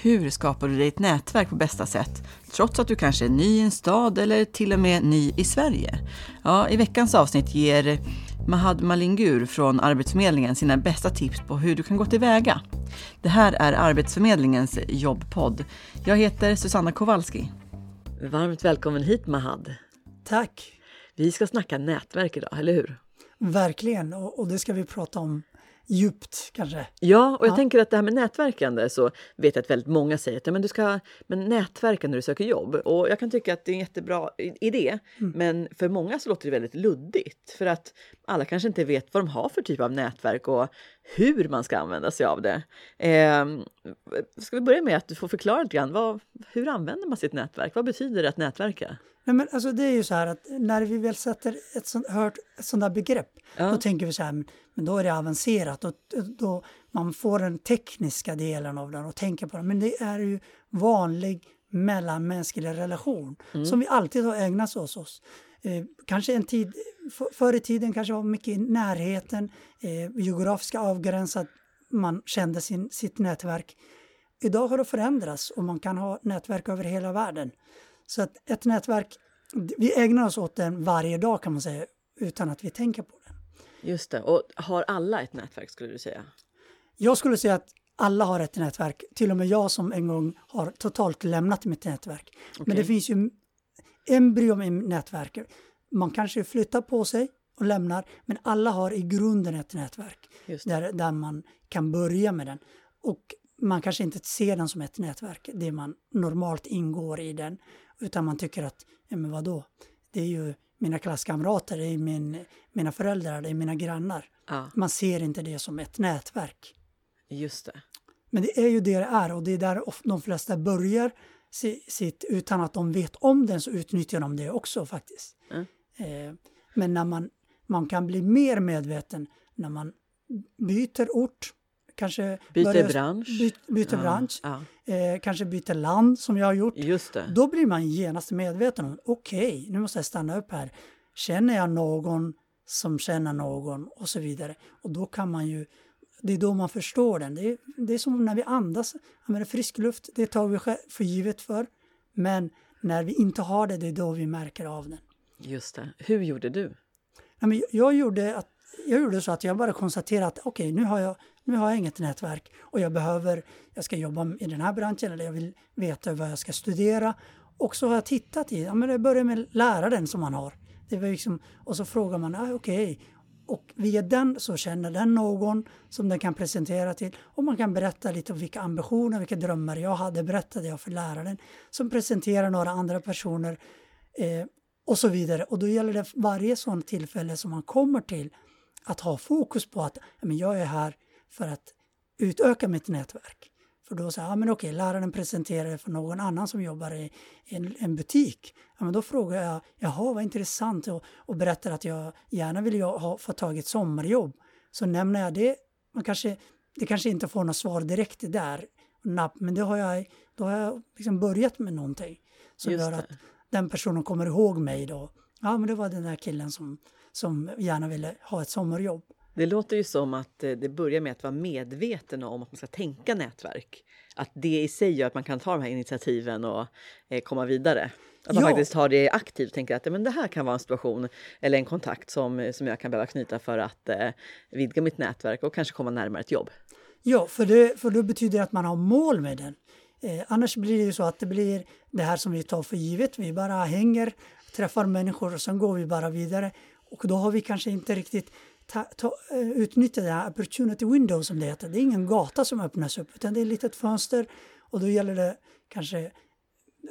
Hur skapar du dig ett nätverk på bästa sätt? Trots att du kanske är ny i en stad eller till och med ny i Sverige. Ja, I veckans avsnitt ger Mahad Malingur från Arbetsförmedlingen sina bästa tips på hur du kan gå tillväga. Det här är Arbetsförmedlingens jobbpodd. Jag heter Susanna Kowalski. Varmt välkommen hit Mahad. Tack! Vi ska snacka nätverk idag, eller hur? Verkligen, och, och det ska vi prata om djupt kanske. Ja, och jag ja. tänker att det här med nätverkande så vet jag att väldigt många säger att ja, men du ska men nätverka när du söker jobb. Och jag kan tycka att det är en jättebra idé. Mm. Men för många så låter det väldigt luddigt för att alla kanske inte vet vad de har för typ av nätverk och hur man ska använda sig av det. Eh, ska vi börja med att du får förklara lite grann, vad, hur använder man sitt nätverk? Vad betyder det att nätverka? Nej, men alltså det är ju så här att när vi väl sätter ett sånt, hört ett sånt där begrepp, ja. då tänker vi så här, men då är det avancerat och då man får den tekniska delen av den och tänker på det. Men det är ju vanlig mellanmänsklig relation mm. som vi alltid har ägnat oss åt. Eh, kanske en tid, för, förr i tiden kanske var mycket i närheten, eh, geografiska avgränsat, man kände sin, sitt nätverk. Idag har det förändrats och man kan ha nätverk över hela världen. Så att ett nätverk, vi ägnar oss åt den varje dag kan man säga, utan att vi tänker på det. Just det. Och har alla ett nätverk skulle du säga? Jag skulle säga att alla har ett nätverk, till och med jag som en gång har totalt lämnat mitt nätverk. Okay. Men det finns ju embryon i nätverket. Man kanske flyttar på sig och lämnar, men alla har i grunden ett nätverk där, där man kan börja med den. Och man kanske inte ser den som ett nätverk, det man normalt ingår i den, utan man tycker att, ja men vadå, det är ju mina klasskamrater, det är min, mina föräldrar, det är mina grannar. Ja. Man ser inte det som ett nätverk. Just det. Men det är ju det det är och det är där de flesta börjar sitt, utan att de vet om den så utnyttjar de det också faktiskt. Mm. Eh, men när man, man kan bli mer medveten när man byter ort, kanske byter börjar, bransch, by, byter ja, bransch ja. Eh, kanske byter land som jag har gjort. Just det. Då blir man genast medveten om, okej, okay, nu måste jag stanna upp här. Känner jag någon som känner någon och så vidare. Och då kan man ju, det är då man förstår den. Det är, det är som när vi andas, använder frisk luft, det tar vi för givet för. Men när vi inte har det, det är då vi märker av den. Just det. Hur gjorde du? Ja, men jag, gjorde att, jag gjorde så att jag bara konstaterade att okej, okay, nu, har jag, nu har jag inget nätverk och jag behöver, jag ska jobba i den här branschen eller jag vill veta vad jag ska studera. Och så har jag tittat i, ja men det börjar med läraren som man har. Det var liksom, och så frågar man, ah, okej, okay och via den så känner den någon som den kan presentera till och man kan berätta lite om vilka ambitioner, vilka drömmar jag hade, berättade jag för läraren som presenterar några andra personer eh, och så vidare. Och då gäller det varje sådant tillfälle som man kommer till att ha fokus på att men jag är här för att utöka mitt nätverk. För då säger ja men okej, läraren presenterar det för någon annan som jobbar i en, en butik. Ja, men då frågar jag, jaha vad intressant, och, och berättar att jag gärna vill jag ha, få tag i ett sommarjobb. Så nämner jag det, man kanske, det kanske inte får något svar direkt där, men då har jag, då har jag liksom börjat med någonting som Just gör att den personen kommer ihåg mig då. Ja, men det var den där killen som, som gärna ville ha ett sommarjobb. Det låter ju som att eh, det börjar med att vara medveten om att man ska tänka nätverk. Att det i sig gör att man kan ta de här initiativen och eh, komma vidare. Att man ja. faktiskt tar det aktivt och tänker att men det här kan vara en situation eller en kontakt som, som jag kan behöva knyta för att eh, vidga mitt nätverk och kanske komma närmare ett jobb. Ja, för det, för det betyder att man har mål med den. Eh, annars blir det ju så att det blir det här som vi tar för givet. Vi bara hänger, träffar människor och sen går vi bara vidare. Och då har vi kanske inte riktigt ta, ta, eh, utnyttjat det här opportunity window som det heter. Det är ingen gata som öppnas upp utan det är ett litet fönster och då gäller det kanske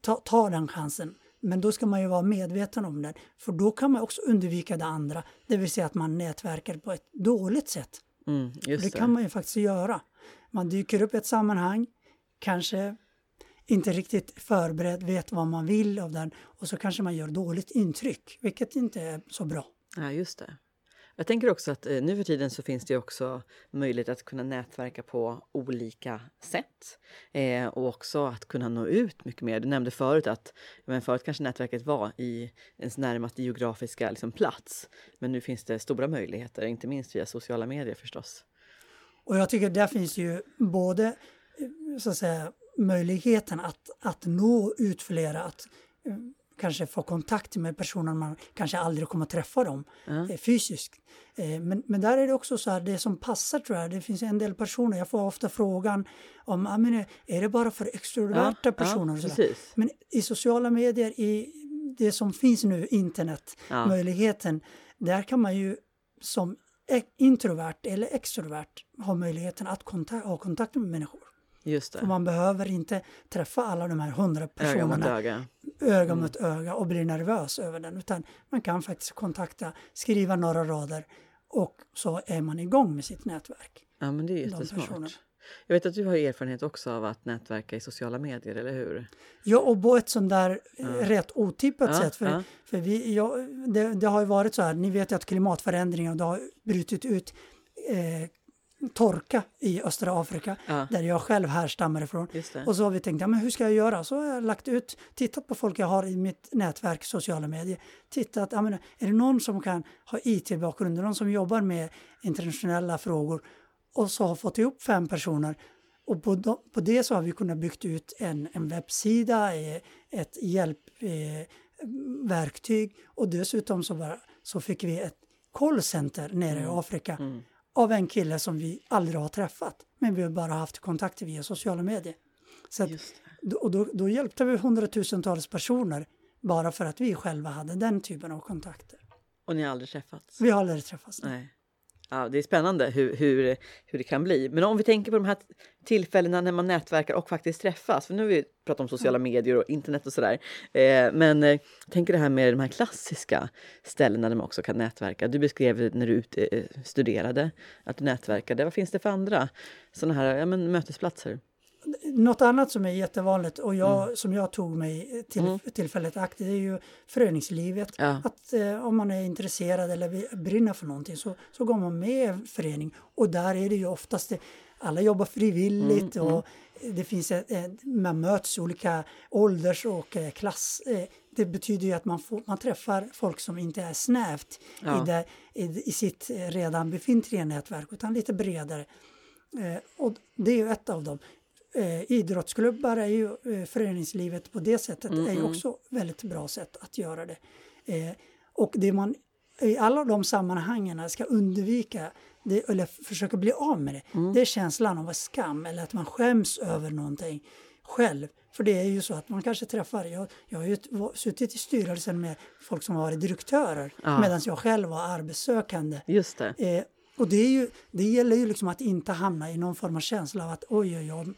ta, ta den chansen. Men då ska man ju vara medveten om den, för då kan man också undvika det andra, det vill säga att man nätverkar på ett dåligt sätt. Mm, det. det kan man ju faktiskt göra. Man dyker upp i ett sammanhang, kanske inte riktigt förberedd, vet vad man vill av den och så kanske man gör dåligt intryck, vilket inte är så bra. Ja, just det. Jag tänker också att eh, nu för tiden så finns det också möjlighet att kunna nätverka på olika sätt eh, och också att kunna nå ut mycket mer. Du nämnde förut att men förut kanske nätverket var i ens närmaste geografiska liksom, plats, men nu finns det stora möjligheter, inte minst via sociala medier förstås. Och jag tycker där finns ju både eh, så att säga möjligheten att, att nå ut flera, att eh, kanske få kontakt med personer man kanske aldrig kommer att träffa dem Ja. eh, fysiskt. Eh, men, men där är det också så här, det som passar tror jag, det finns en del personer, jag får ofta frågan om, "Ah, men är det bara för extroverta personer? Ja, där? precis. Men i sociala medier, i det som finns nu, internet, Ja. möjligheten, där kan man ju som e- introvert eller extrovert ha möjligheten att kontak- ha kontakt med människor. Just För det. man behöver inte träffa alla de här hundra personerna öga. Öga Mm. mot öga och bli nervös över den, utan man kan faktiskt kontakta, skriva några rader och så är man igång med sitt nätverk. Ja, men det är jättesmart. Jag vet att du har erfarenhet också av att nätverka i sociala medier, eller hur? Ja, och på ett sånt där eh, rätt otippat Ja, sätt. För, ja. för vi, ja, det, det har ju varit så här, ni vet ju att klimatförändringar, det har brutit ut eh, torka i östra Afrika, Ja. där jag själv härstammar ifrån. Och så har vi tänkt, ja, men hur ska jag göra? Så har jag lagt ut, tittat på folk jag har i mitt nätverk, sociala medier. Tittat, ja, men är det någon som kan ha IT-bakgrund, någon som jobbar med internationella frågor? Och så har fått ihop fem personer. Och på, de, på det så har vi kunnat byggt ut en, en webbsida, eh, ett hjälpverktyg eh, och dessutom så, bara, så fick vi ett callcenter nere i Afrika Mm. Av en kille som vi aldrig har träffat. Men vi har bara haft kontakter via sociala medier. Så att, och då, då hjälpte vi hundratusentals personer bara för att vi själva hade den typen av kontakter. Och ni har aldrig träffats? Vi har aldrig träffats. Nej. Ja, det är spännande hur, hur, hur det kan bli. Men om vi tänker på de här tillfällena när man nätverkar och faktiskt träffas. För nu har vi pratat om sociala medier och internet och sådär. Eh, men eh, tänk det här med de här klassiska ställena där man också kan nätverka. Du beskrev när du ut, eh, studerade att du nätverkade. Vad finns det för andra sådana här ja, men, mötesplatser? Något annat som är jättevanligt och jag, Mm. som jag tog mig till, tillfället akt, det är ju föreningslivet. Ja. Att eh, om man är intresserad eller brinner för någonting så, så går man med i en förening och där är det ju oftast det, alla jobbar frivilligt Mm, och det finns ett, ett, man möts i olika ålders och eh, klass. Eh, det betyder ju att man, får, man träffar folk som inte är snävt Ja. i, det, i, i sitt eh, redan befintliga nätverk utan lite bredare. Eh, och det är ju ett av dem. Eh, idrottsklubbar är ju eh, föreningslivet på det sättet är ju också väldigt bra sätt att göra det. Eh, och det man i alla de sammanhangen ska undvika det, eller försöka bli av med det, det är känslan av skam eller att man skäms över någonting själv. För det är ju så att man kanske träffar, jag, jag har ju suttit i styrelsen med folk som har varit direktörer Ja. medan jag själv var arbetssökande. Just det. Eh, och det, är ju, det gäller ju liksom att inte hamna i någon form av känsla av att oj, oj, oj,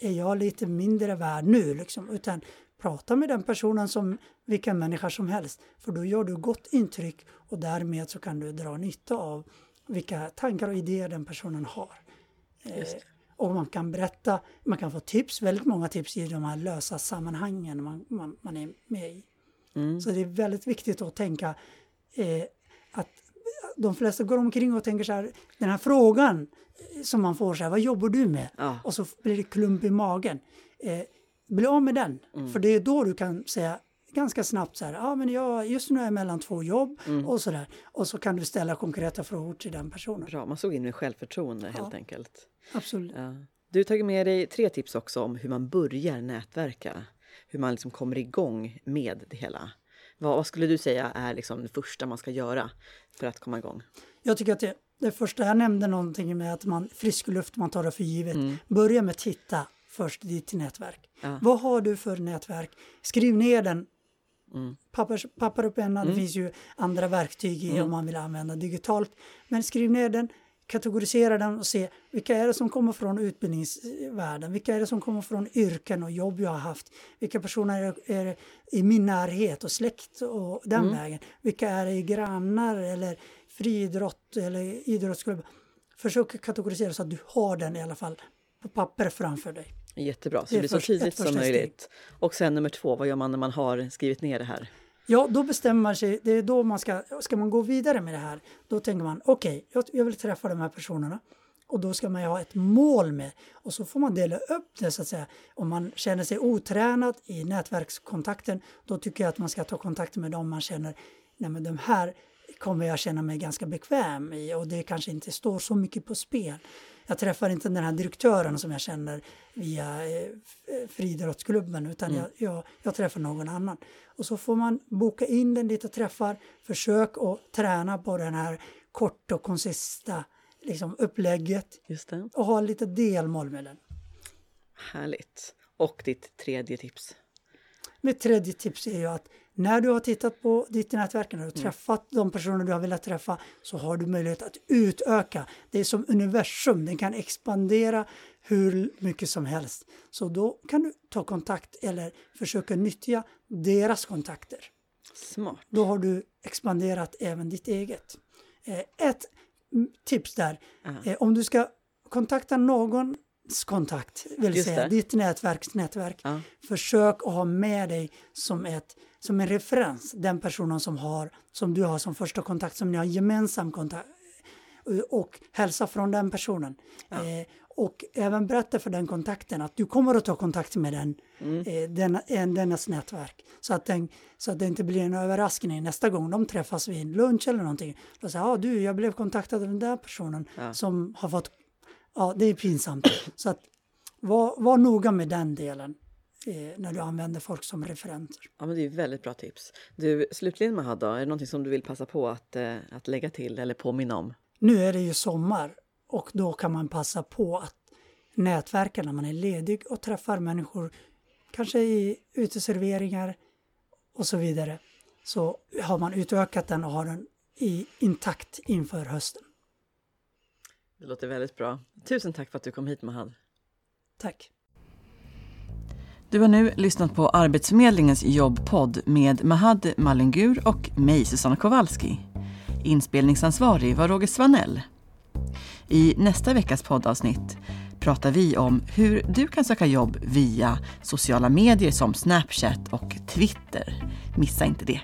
är jag lite mindre värd nu? Liksom, utan prata med den personen som vilken människa som helst. För då gör du gott intryck och därmed så kan du dra nytta av vilka tankar och idéer den personen har. Eh, och man kan berätta, man kan få tips, väldigt många tips i de här lösa sammanhangen man, man, man är med i. Mm. Så det är väldigt viktigt att tänka eh, att de flesta går omkring och tänker så här, den här frågan eh, som man får så här, vad jobbar du med? Ja. Och så blir det klump i magen. Eh, bli av med den, Mm. för det är då du kan säga ganska snabbt så här, ja men jag, just nu är jag mellan två jobb Mm. och så där. Och så kan du ställa konkreta frågor till den personen. Bra, man såg in med självförtroende helt Ja. enkelt. Absolut. Ja. Du har tagit med dig tre tips också om hur man börjar nätverka. Hur man liksom kommer igång med det hela. Vad, vad skulle du säga är liksom det första man ska göra för att komma igång? Jag tycker att det, det första jag nämnde någonting med att man frisk luft, man tar det för givet. Mm. Börja med att titta först i ditt nätverk. Ja. Vad har du för nätverk? Skriv ner den. Mm. Pappers, papper och penna, det finns ju andra verktyg i om man vill använda digitalt. Men skriv ner den, kategorisera den och se vilka är det som kommer från utbildningsvärlden, vilka är det som kommer från yrken och jobb jag har haft, vilka personer är, är i min närhet och släkt och den vägen, vilka är det i grannar eller friidrott eller idrottsklubb. Försök kategorisera så att du har den i alla fall på papper framför dig. Jättebra, så Det det blir så tydligt som första steg. möjligt. Och sen nummer två, vad gör man när man har skrivit ner det här? Ja, då bestämmer man sig, det är då man ska, ska man gå vidare med det här, då tänker man okej, jag, jag vill träffa de här personerna och då ska man ju ha ett mål med och så får man dela upp det så att säga. Om man känner sig otränad i nätverkskontakten, då tycker jag att man ska ta kontakt med dem man känner, nej men de här kommer jag känna mig ganska bekväm i och det kanske inte står så mycket på spel. Jag träffar inte den här direktören som jag känner via eh, friidrottsklubben utan mm. jag, jag, jag, träffar någon annan. Och så får man boka in den lite träffar, försök att träna på den här kort och konsista liksom, upplägget och ha lite delmål med den. Härligt. Och ditt tredje tips? Mitt tredje tips är ju att när du har tittat på ditt nätverk, när du har mm. träffat de personer du har velat träffa, så har du möjlighet att utöka. Det är som universum, den kan expandera hur mycket som helst. Så då kan du ta kontakt eller försöka nyttja deras kontakter. Smart. Då har du expanderat även ditt eget. Eh, ett tips där, uh om du ska kontakta någon kontakt, vill säga det. ditt nätverks nätverk. Ja. Försök att ha med dig som, ett, som en referens den personen som, har, som du har som första kontakt, som ni har gemensam kontakt och hälsa från den personen. Ja. Eh, och även berätta för den kontakten att du kommer att ta kontakt med den, mm. eh, den, en, dennas nätverk. Så att, den, så att det inte blir en överraskning nästa gång de träffas vid en lunch eller någonting. Då säger ah, du, jag blev kontaktad av den där personen ja. som har fått ja, det är pinsamt. Så att var, var noga med den delen eh, när du använder folk som referenter. Ja, men det är väldigt bra tips. Du, slutligen Mahad, är det någonting som du vill passa på att, eh, att lägga till eller påminna om? Nu är det ju sommar och då kan man passa på att nätverka när man är ledig och träffar människor, kanske i uteserveringar och så vidare. Så har man utökat den och har den i, intakt inför hösten. Det låter väldigt bra. Tusen tack för att du kom hit Mahad. Tack. Du har nu lyssnat på Arbetsförmedlingens jobbpodd med Mahad Malengur och mig, Susanna Kowalski. Inspelningsansvarig var Roger Svanell. I nästa veckas poddavsnitt pratar vi om hur du kan söka jobb via sociala medier som Snapchat och Twitter. Missa inte det.